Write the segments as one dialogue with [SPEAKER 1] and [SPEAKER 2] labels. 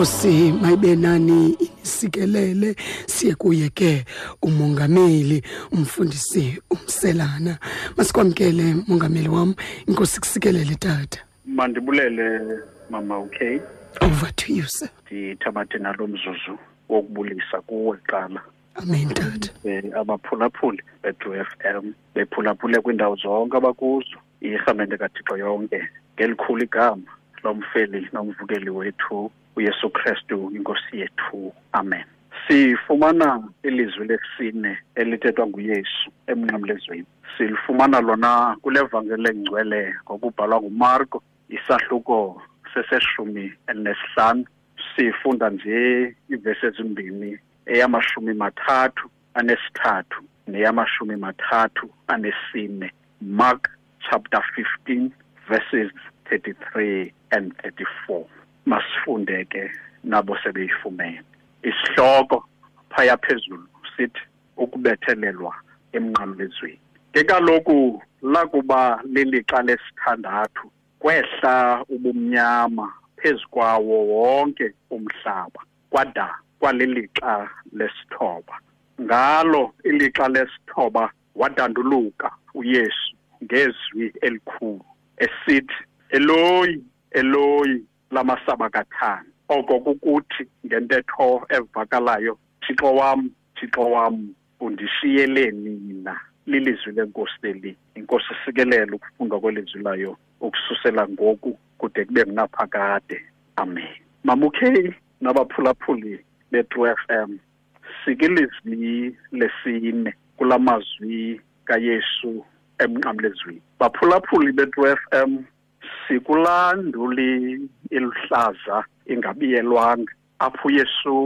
[SPEAKER 1] Nkosi mayibe nani inisikelele siye kuye ke umongameli umfundisi umselana. Masikwamkele mongameli wam inkosi kusikelele tata.
[SPEAKER 2] Mandibulele mama okay
[SPEAKER 1] over to you sir.
[SPEAKER 2] Ndithabathe nalo mzuzu wokubulisa kuwe qala
[SPEAKER 1] amen tata.
[SPEAKER 2] Eh, abaphulaphuli bethu f m bephulaphule kwiindawo zonke abakuzo irhamente kathixo yonke ngelikhulu igama lomfeli nomvukeli wethu uyesu krestu inkosi yethu. Amen. Sifumana ilizwi lesine elithethwa nguyesu emnqamlezweni silifumana lona kule vangeli engcwele ngokubhalwa ngumarko isahluko seseshumi elinesihlanu sifunda nje iivesi ezimbini eyamashumi mathathu anesithathu neyamashumi mathathu anesine. Mark chapter 15 verses 33 and 34 masifunde ke nabo sebeyifumene. Isihloko phaya phezulu sithi ukubethelelwa emnqamlezweni. Ke kaloku lakuba lilixa lesithandathu kwehla ubumnyama phezu kwawo wonke umhlaba kwada kwalilixa lesithoba. Ngalo ilixa lesithoba wadanduluka uyesu ngezwi elikhulu esithi eloyi eloyi lamasabakathani oko kukuthi ngentetho evakalayo thixo wam thixo wam undishiyeleni na lilizwi lenkosi leli. Inkosi sikelela ukufundwa kwelizwi layo ukususela ngoku kude kube ngunaphakade amen. Mamukheyi nabaphulaphuli bethu f m sikilizwi lesine kula mazwi kayesu emnqamlezweni. Baphulaphuli bethu f m sikulanduli iluhlaza ingabiyelwanga apho uyesu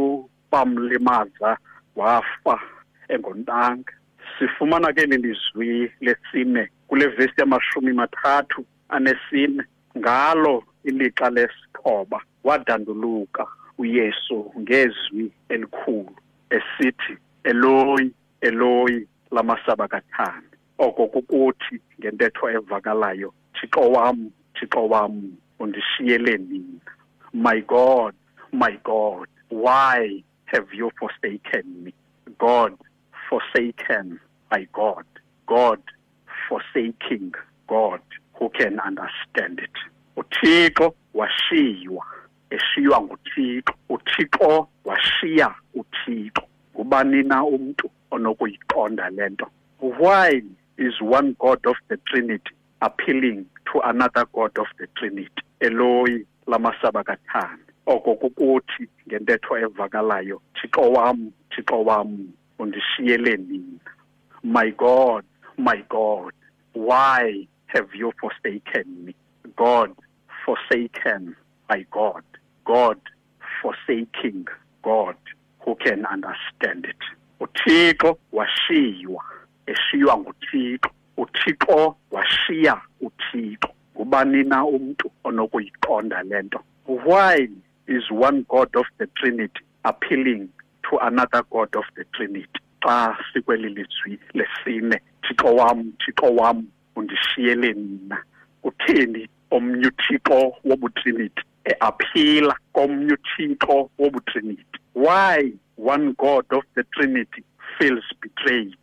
[SPEAKER 2] bamlimaza wafa engontanga. Sifumana ke lelizwi lesine kule vesi yamashumi mathathu anesine. Ngalo ilixa lesithoba wadanduluka uyesu ngezwi elikhulu esithi eloyi eloyi lamasabakathani oko kukuthi ngentetho evakalayo thixo wam thixo wam undishiyele nina my god my god why have you forsaken me? God forsaken by god. God forsaking god who can understand it? Uthixo washiywa eshiywa nguthixo. Uthixo washiya uthixo. Ngubani na umntu onokuyiqonda le nto? Why is one god of the trinity appealing to another god of the trinity eloyi lamasabakathani oko kukuthi ngentetho evakalayo thixo wam thixo wam undishiyele nina. My god my god why have you forsaken me? God forsaken by god. God forsaking god. Who can understand it? Uthixo washiywa eshiywa nguthixo. Uthixo washiya uthixo ngubani na umntu onokuyiqonda le nto. Why is one god of the trinity appealing to another god of the trinity. Xa sikweli lizwi lesine thixo wam thixo wam undishiyele nina. Kutheni omnye uthixo wobutrinity eaphila komnye uthixo wobutrinity why one god of the trinity feels betrayed?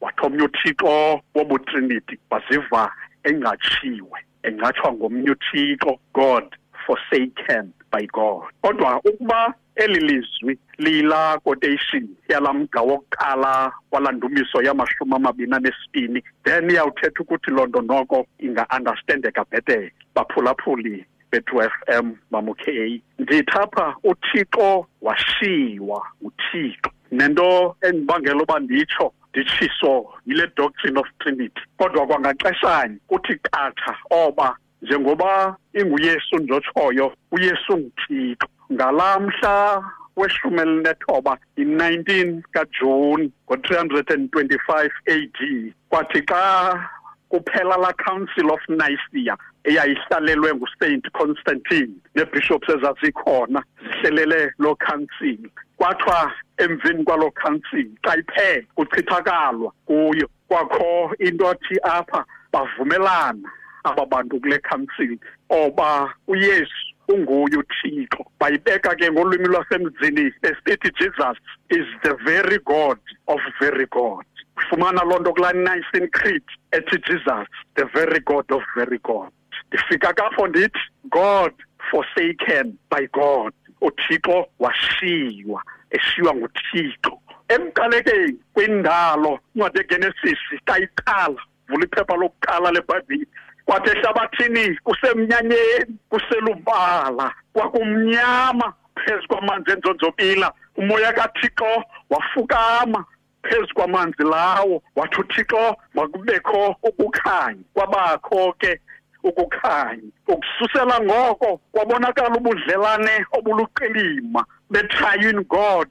[SPEAKER 2] Wathi omnye uthixo wobutrinity waziva engatshiwe engatshwa ngomnye uthixo god forsaken by god. Kodwa ukuba eli lizwi liyila quotation yala mgca wokuqala walandumiso yamashumi amabini anesibini then iyawuthetha ukuthi loo nto noko inga-understandeka bhetele baphulaphuli bethu f m mamukheyi ndithapha uthixo washiywa uthixo nento endibangela uba nditsho nditshiso yile doctrine of trinity. Kodwa kwangaxeshanye kuthi qatha oba njengoba inguyesu njotshoyo uyesu nguthixo. Ngalamhla weshumi elinethoba i-19 kajuni ngo-325 AD kwathi xa kuphela la council of nicaea eyayihlalelwe ngusaint constantine neebishops ezazikhona zihlelele loo council. Kwathiwa emveni kwaloo council xa iphela kuchithakalwa kuyo. Kwakho into athi apha bavumelana aba bantu kule council oba uyesu unguye uthixo. Bayibeka ke ngolwimi lwasemzini esithi jesus is the very god of very god. Fumana loo nto kulaa nicene creed ethi jesus the very god of very god. Ndifika kapho ndithi god forsaken by god. Uthixo washiywa eshiywa nguthixo. Emqalekeni kwindalo incwadi egenesis xa iqala vula iphepha lokuqala lebhayibhile kwathi ehlabathini kusemnyanyeni kuselubala kwakumnyama phezu kwamanzi enzonzobila umoya kathixo wafukama phezu kwamanzi lawo. Wathi uthixo makubekho ukukhanya kwabakho ke ukukhanya. Ukususela ngoko kwabonakala ubudlelane obuluqilima betriune god.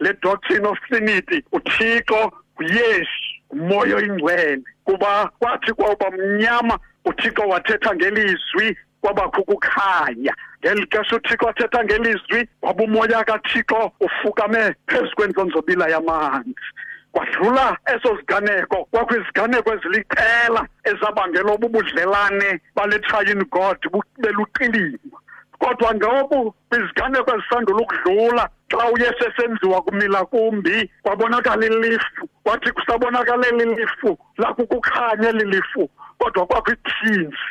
[SPEAKER 2] Le doctrine of trinity uthixo nguyesu ngumoya oyingcwele kuba kwathi kwawuba mnyama uthixo wathetha ngelizwi kwabakho ukukhanya. Ngeli xesha uthixo wathetha ngelizwi waba umoya kathixo ufukame phezu kwenzonzobila yamanzi. Kwadlula eso siganeko kwakho iziganeko eziliqela ezabangela ububudlelane bale triune god beluqilima. Kodwa ngoku kwiziganeko ezisandula ukudlula xa uyesu esenziwa kumila kumbi kwabonakala ilifu kwathi kusabonakala eli lifu lakukukhanya eli lifu kodwa kwakho ithinzi.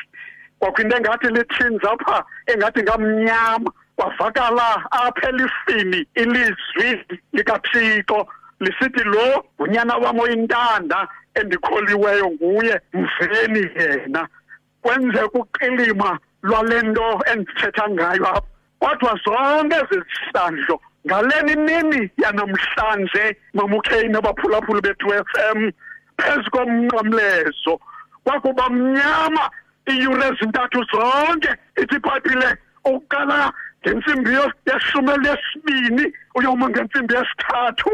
[SPEAKER 2] Kwakho into engathi lithinzi apha engathi ngamnyama kwavakala apha elifini ilizwi likathixo. Lisithi lo ngunyana wam oyintanda endikholiweyo nguye mveni yena. Kwenzeka uqilima lwale nto endithetha ngayo apha. Kodwa zonke ezi zihlandlo ngaleni mini yanamhlanje mamukheyini abaphulaphuli bethu f m phezu komnqamlezo kwakuba mnyama iiyure ezintathu zonke ithi ibhayibhile ukuqala ngentsimbi yeshumi lesibini uyoma ngentsimbi yesithathu.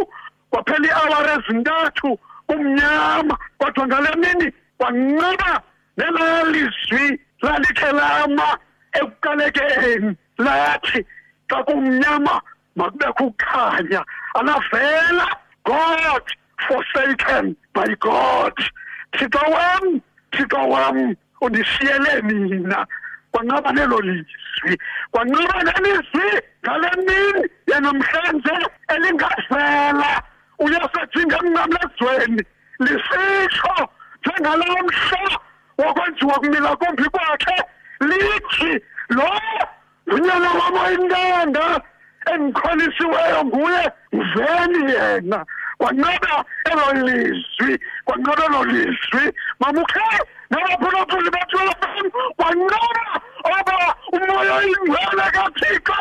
[SPEAKER 2] Kwaphela iiawari ezintathu kumnyama kodwa ngale mini kwanqaba nelaa lizwi lalikhe lama ekuqalekeni. Lathi xa kumnyama makubekho ukukhanya. Alavela god forsaken by god. Thixo wam thixo wam undishiyele mina. Kwanqaba nelo lizwi kwanqaba nelizwi ngale mini yanamhlanje elingavela uyasejinga emnqamlezweni lisitsho njengalawo mhla wakwenziwa kumila kumbi kwakhe lithi lo ngunyana wam oyintanda endikholisiweyo nguye mveni yena. Kwanqaba elo lizwi kwanqaba elo lizwi. Mamukhe nabaphulaphuli bethu fm kwanqaba oba umoya oyingcwele kathixo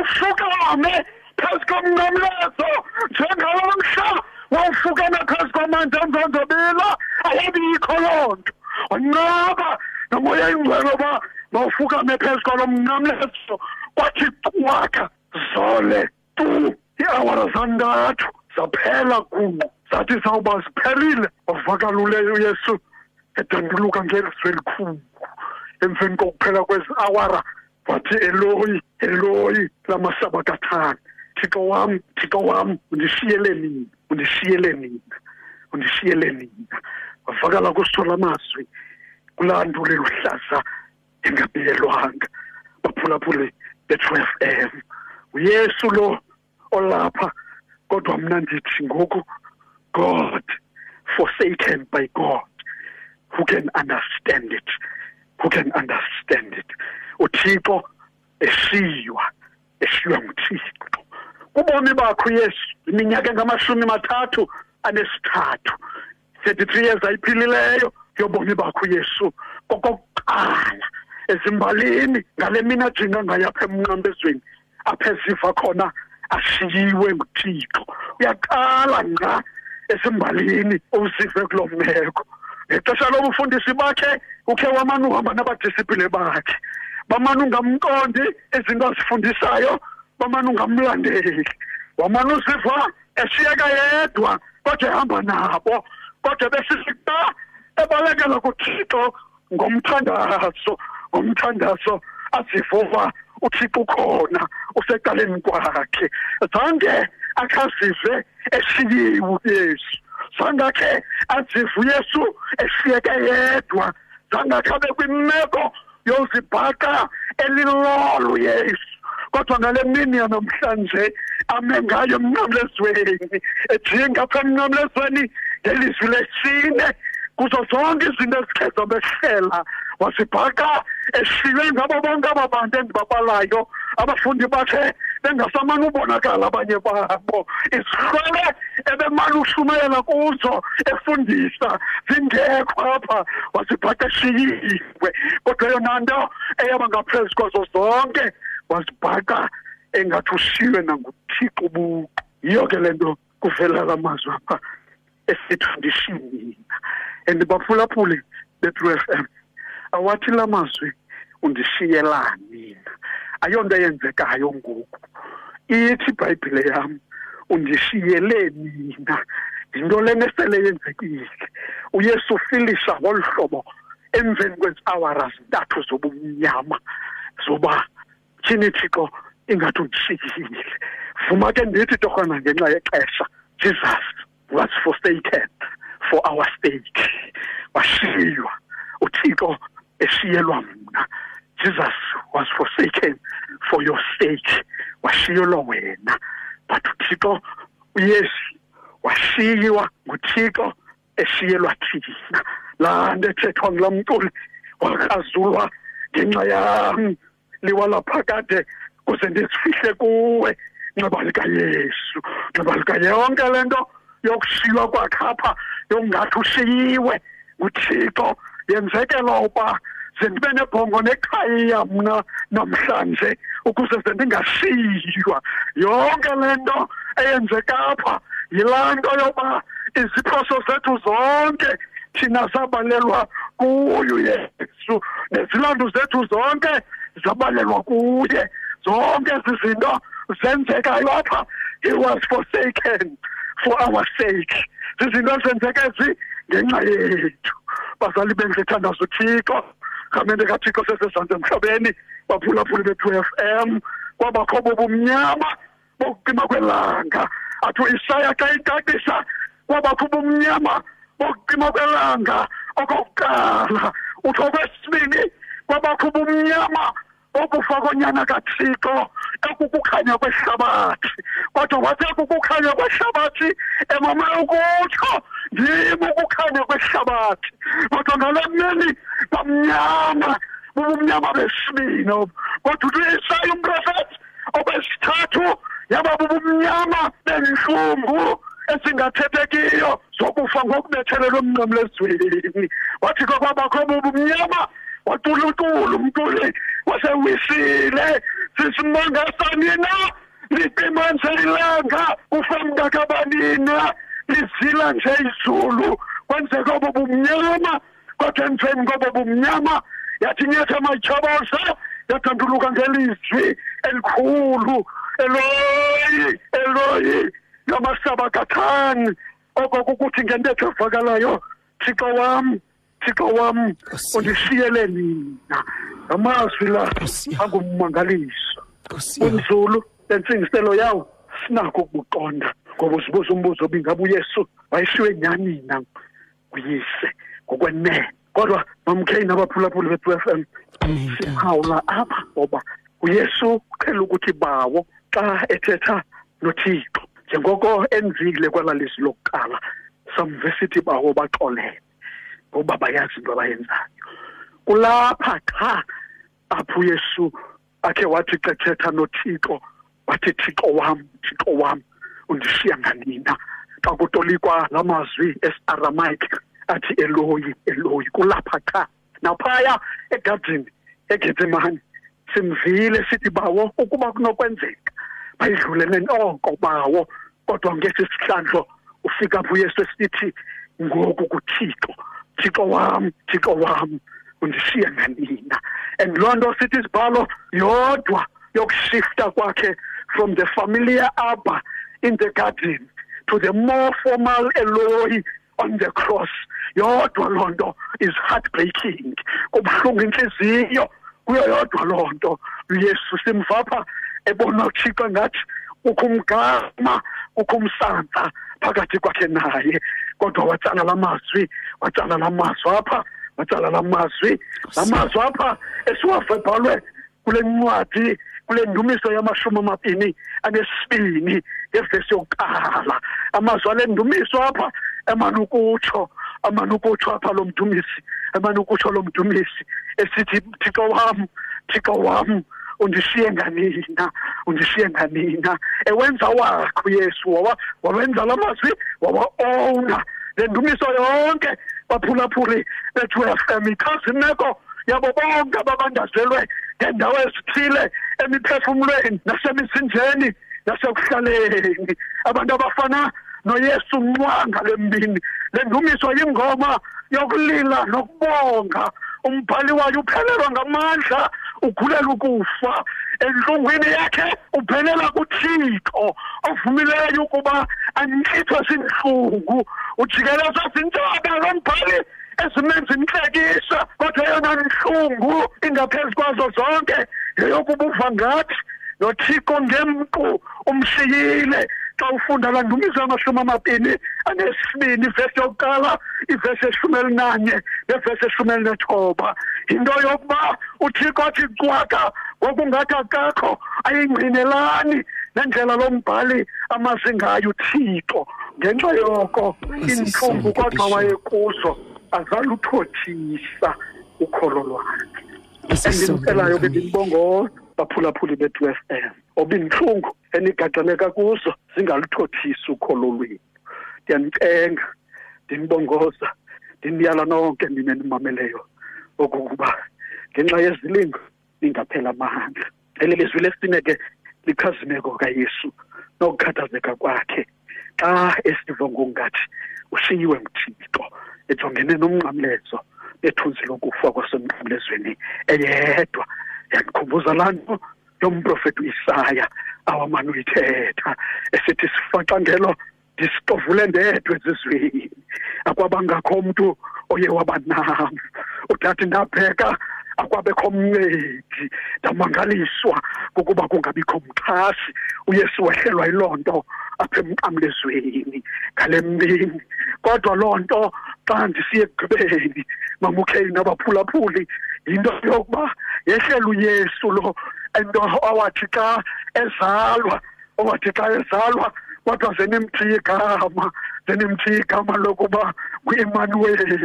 [SPEAKER 2] ufukame phezu komnqamlezo njengalo mhla wawufukame phezu kwamanzi enzonzobila ayabikho loo nto. Wanqaba nomoya oyingcwele oba mawufukame phezu kwalo mnqamlezo kwathi cwaka zole tu. Iiawara zantathu zaphela kunqu. Zathi zawuba ziphelile wavakaluleyo uyesu edanduluka ngelizwi elikhulu. Emveni kokuphela kwezi awara wathi eloyi eloyi lamasabakathane thixo wam thixo wam undishiyele nina undishiyele nina undishiyele nina. Wavakala kusithola amazwi kulaa nduli luhlaza engabiyelwanga baphulaphuli be-twelve m. Uyesu lo olapha kodwa mna ndithi ngoku god forsaken by god who can understand it who can understand it. Uthixo eshiywa eshiywa nguthixo. Ubomi bakho yesu iminyaka engamashumi mathathu anesithathu. Thirty-three years ayiphilileyo yobomi bakho yesu. Kokokuqala ezimbalini ngale mina ajinga ngayo apha emnqambezweni apha eziva khona ashiyiwe nguthixo. Uyaqala ngqa esimbalini usive kulo meko ngexesha lobufundisi bakhe ukhe wamane uhamba nabadisipline bakhe. Bamane ungamqondi izinto azifundisayo bamane ungamlandeli wamane uziva eshiyeka yedwa kodwa ehamba nabo kodwa besisika ebalekela kuthixo ngomthandazo ngomthandazo azivuva uthixo ukhona usecaleni kwakhe. Zange akhazive eshiyiwe uyesu zangakhe azive uyesu eshiyeke yedwa zangakhe abe kwimeko yozibhaqa elilolo yesu kodwa ngale mini yanamhlanje ame ngayo emnqamlezweni. Ejinga apha emnqamlezweni ngelizwi lesine kuzo zonke izinto ezikhetha behlela. Wasibhaqa eshiywe ngabo bonke aba bantu endibabalayo. Abafundi bakhe bengasamane ubonakala abanye babo. Isihlole ebemane ushumayela kuzo efundisa. Zingekho apha wasibhaqa eshiyiwe kodwa yona nto eyaba ngaphezu kwazo zonke wasibhaqa engathi ushiywe nanguthixo ubuqu. Yiyo ke le nto kuvela la mazwi apha esithi ndishiyina and baphulaphuli be-true f m awathi la mazwi undishiyelani mina. Ayonto eyenzekayo ngoku. Ithi ibhayibhile yam undishiyele mina. Yinto lena esele yenzekile. Uyesu ufilisha ngolu hlobo emveni kwezi-awara zintathu zobumnyama zoba tyhini thixo ingathi undishiyile vuma ke ndithi torhwana ngenxa yexesha jesus was forsaken for our sake washiywa uthixo eshiyelwa mna. Jesus was forsaken for your sake washiyelwa wena. But uthixo uyesu washiywa nguthixo eshiyelwa thina. Laa nto ethethwa ngulaa mculi wakrazulwa ngenxa yam. Liwalaphakade kuze ndizifihle kuwe. Nxeba likayesu nxeba likayonke le nto yokushiywa kwakhapha yokungathi ushiyiwe. Nguthixo yenzekela uba ze ndibe nebhongo nekhaya mna namhlanje ukuze ze ndingashiywa. Yonke le nto eyenzeka apha yilaa nto yoba iziphoso zethu zonke thina zabalelwa kuyo yesu. Nezilando zethu zonke zabalelwa kuye. Zonke ezi zinto zenzekayo apha. He was forsaken for our sake. Zizinto ezenzeka ezi ngenxa yethu. Bazali benhle thandaza uthixo. Rhamente kathixo sesezantsi emhlabeni baphulaphuli be-two f m. Kwabakho bobumnyama bokucima kwelanga. Athi uisaya xa icacisa kwabakho ubumnyama bokucima kwelanga okokuqala uthi okwesibini kwabakho ubumnyama okufa konyana kathixo ekukukhanya kwehlabathi. Kodwa wathi ekukukhanya kwehlabathi emame ukutsho ndim ukukhanya kwehlabathi. Kodwa ngale mini bamnyama bubumnyama besibini. Obo kodwa uthi uyesayi umprofethi obesithathu yaba bubumnyama bentlungu ezingathethekiyo zokufa ngokubethelelwa emnqamlezweni wathi kwakwabakho bubumnyama watuluntulu umntuli wasewisile. Sisimangasanina liqima nje ilanga ufamngakabanina lizila nje izulu. Kwenzeka obo bumnyama kodwa emveni kobo bumnyama yathi nyetha amatyhoboza yathanduluka ngelizwi elikhulu eloyi eloyi lamasabakathani oko kukuthi ngentetho evakalayo thixo wam thixo wam undishiyele nina. Ngamazwi la angummangaliso unzulu lentsingiselo yawo sinako ukubuqonda ngoba uzibuza umbuzo obingabe uyesu wayeshiywe nyani na? Nguyise ngokwenene. Kodwa mamkhe nabaphulaphuli bethu f m siphawula apha ngoba uyesu uqhela ukuthi bawo xa ethetha nothixo. Njengoko enzile kwala lizwi lokuqala samve sithi bawo baxolele ngoba bayazi into abayenzayo. Kulapha qha apho uyesu akhe wathi xethetha nothixo wathi thixo wam thixo wam undishiya nganina. Xa kutolikwa la mazwi esi-aramaic athi eloyi eloyi. Kulapha qha naphaya egadini egetsemane simvile sithi bawo ukuba kunokwenzeka. Bayidlulele oko bawo kodwa ngesi sihlandlo ufika apho uyesu esithi ngoku kuthixo thixo wam thixo wam undishiya nganina. And loo nto sithi isibhalo yodwa yokushifta kwakhe from the familiar arbor in the garden to the more formal eloi on the cross. Yodwa loo nto is heartbreaking kubuhlungu inhliziyo kuyo yodwa loo nto. Uyesu simvapha ebona uthixo ngathi kukho umgama kukho umsantsa phakathi kwakhe naye. Kodwa watsala la mazwi watsala la mazwi apha watsala la mazwi la mazwi apha esiwavebhalwe kule ncwadi kule ndumiso yamashumi amabini anesibini ngevesi yokuqala. Amazwi ale ndumiso apha emane ukutsho amane ukutsho apha lo mdumisi emane ukutsho lo mdumisi esithi thixo wam thixo wam undishiye nganina undishiye nganina. Ewenza wakho uyesu wawa wawenza la mazwi wawa-owna le ndumiso yonke baphulaphuli bethu fm ichaza imeko yabo bonke ababandazelwe ngeendawo ezithile emiphefumlweni nasemisinjeni nasekuhlaleni. Abantu abafana noyesu nqwanga lembini le ndumiso yingoma yokulila nokubonga. Umbhali wayo uphelelwa ngamandla. Ukhulela ukufa enhlungwini yakhe uphelela kuthixo ovumileyo ukuba antlithwe sinhlungu. Ujikelezwa zintshaba lo mbhali ezimenza inhlekisa kodwa yona nhlungu ingaphezu kwazo zonke yeyokuba uva ngathi nothixo ngemqu umshiyile. Xa ufunda la ndumiso yamashumi amabini anesibini ivesi yokuqala ivesi eshumi elinanye nevesi eshumi elinethoba yinto yokuba uthixo athi cwaka ngokungathi akakho ayingqinelani nendlela lombhali amazi ngayo uthixo. Ngenxa yoko iintlungu kodwa wayekuzo azaluthothisa ukholo lwakhe. Endimcelayo ke ndimbongoza baphulaphuli bethu f m. Obintlungu enigaxeleka kuzo zingaluthothisi ukholo lwethu ndiyancenga ndinibongoza ndiniyala nonke nina enimameleyo okokuba ngenxa yezilingo ningaphela amandla. Eli lizwi lesine ke lichazimeko kayesu nokukhathazeka kwakhe. Xa esiva ngokungathi ushiyiwe nguthixo ejongene nomnqamlezo bethunzi lokufa kwasemnqamlezweni eyedwa. Yandikhumbuza laa nto yomprofethi uisaya awamane uyithetha? Esithi sifacangelo ndisixovule ndedwa ezizweni. Akwabangakho mntu oye wabanam udathi ndabheka akwabekho mncedi ndamangaliswa kukuba kungabikho mxhasi uyesu wehlelwa yiloo nto apha emnqamlezweni. Ngale mbini kodwa loo nto xa ndisiya ekugqibeni mamukheli nabaphulaphuli yinto yokuba yehlele uyesu lo ento awathi xa ezalwa owathi xa ezalwa kodwa zenimthiye igama zenimthiye igama lokuba ngu-emanuweli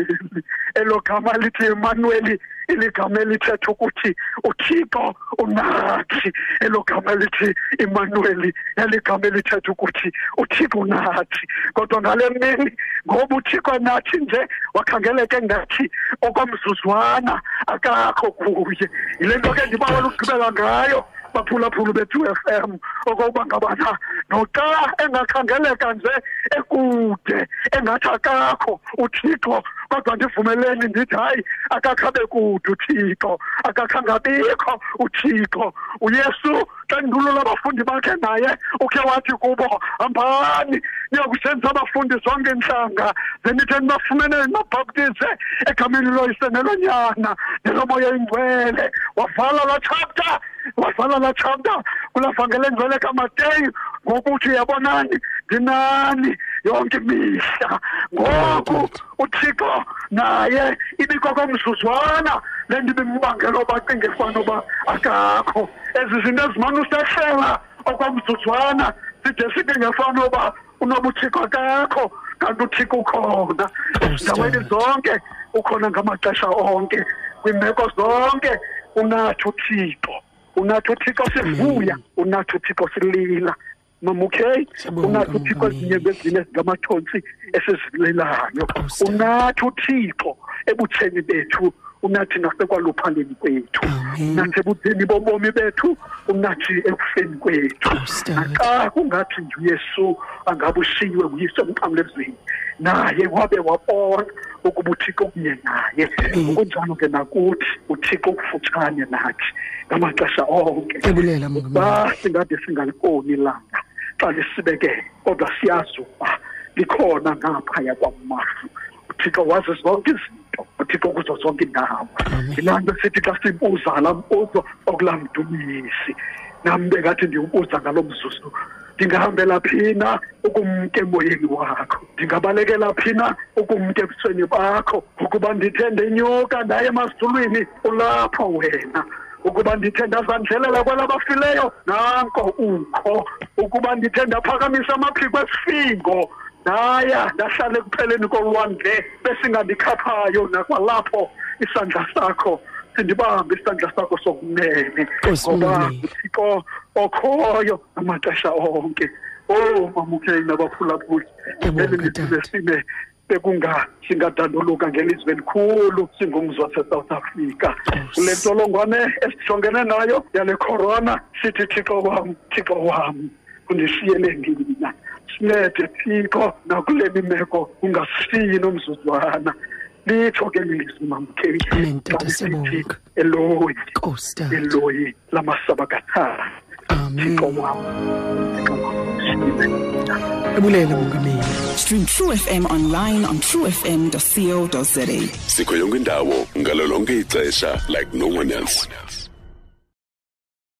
[SPEAKER 2] elo gama lithi emanuweli iligama elithetha ukuthi uthixo unathi elo gama lithi emanuweli eligama elithetha ukuthi uthixo unathi kodwa ngale mini ngoba uthixo nathi nje wakhangeleke ngathi okwamzuzwana akakho kuye. Yile nto ke ndibawela ukugqibela ngayo. Baphulaphula bethu f m okokuba ngabana noxa engakhangeleka nje ekude engathi akakho uthixo kodwa ndivumeleni ndithi hayi akakho abe kude uthixo akakho angabikho uthixo. Uyesu xa ndulula abafundi bakhe naye ukhe wathi kubo hambani niyokusenza abafundi zonke intlanga zenithi nibafumene nibabhaptize egameni loyise nelonyana nelomoya ingcwele. Wavala laa chapter wavala laa chapter. Kulaa vangele engcwele kamateyu ngokuthi yabonani ndinani yonke imihla. Ngoku uthixo naye ibikokomzuzwana le nto ibimbangela oba cinge fana uba akakho. Ezi zinto ezimane usehlela okwamzuzwana side sibe ngefana uba unoba uthixo akakho kanti uthixo ukhona ezindaweni zonke ukhona ngamaxesha onke kwiimeko zonke unathi uthixo. Unathi uthixo sivuya unathi uthixo silila. Mamukhe unathi uthixo ezinye kwezinye ezingamathonsi esizililayo unathi uthixo ebutsheni bethu unathi nasekwaluphaleni kwethu. Nathi ebutheni bobomi bethu unathi ekufeni kwethu. Naxa kungathi nje uyesu angabe ushiywe nguyise emqamlezweni. Naye wabe wabona ukuba uthixo kunye naye.
[SPEAKER 1] Ukunjalo
[SPEAKER 2] ngokunjalo ke nakuthi uthixo ukufutshane nathi ngamaxesha onke.
[SPEAKER 1] Ebulela, Mongameli.
[SPEAKER 2] ba singade singaliboni langa xa lisibeke kodwa siyazi ukuba likhona ngaphaya kwamafu uthixo wazi zonke izinto uthixo kuzo zonke indawo. Yilaa nto sithi xa sibuza laa mbuzo okulamdumisi nam bengathi ndiwubuza ngalo mzuzu ndingahambela phi na ukumke emoyeni wakho? Ndingabalekela phi na ukumke ebusweni bakho? Ukuba ndithe ndenyuka ndaye emazulwini ulapho wena. Ukuba ndithe ndazandlelela kwelabafileyo nanko ukho. Ukuba ndithe ndaphakamisa amaphiko esifingo ndaya ndahlala ekupheleni kolwandle besingandikhaphayo nakwalapho isandla sakho. Sindibambe isandla sakho sokunene ngoba uthixo okhoyo amaxesha onke. Oh mamukeni nabaphulaphuli
[SPEAKER 1] Ngiyabonga,
[SPEAKER 2] eli lizwe
[SPEAKER 1] Dade.
[SPEAKER 2] sime bekunga singadanduluka ngelizwe elikhulu singumzi wase-south africa. Kule ntsholongwane esijongene nayo yale corona sithi thixo wam thixo wam undishiyele ndina sincede thixo nakule mimeko ungasishiyi nomzuzwana litsho ke lizwi mamkeli
[SPEAKER 1] Amen, Tata,
[SPEAKER 2] xa lisithi
[SPEAKER 1] siyabonga.
[SPEAKER 2] eloyi
[SPEAKER 1] Nkosi, Dade.
[SPEAKER 2] eloyi lamasabakathana
[SPEAKER 1] Amen.
[SPEAKER 2] thixo wam thixo wam shiyile ndina
[SPEAKER 1] Ebulela, Mongameli.
[SPEAKER 3] Stream True FM online on truefm.co.za.
[SPEAKER 4] sikho yonke indawo ngalo lonke ixesha like no one else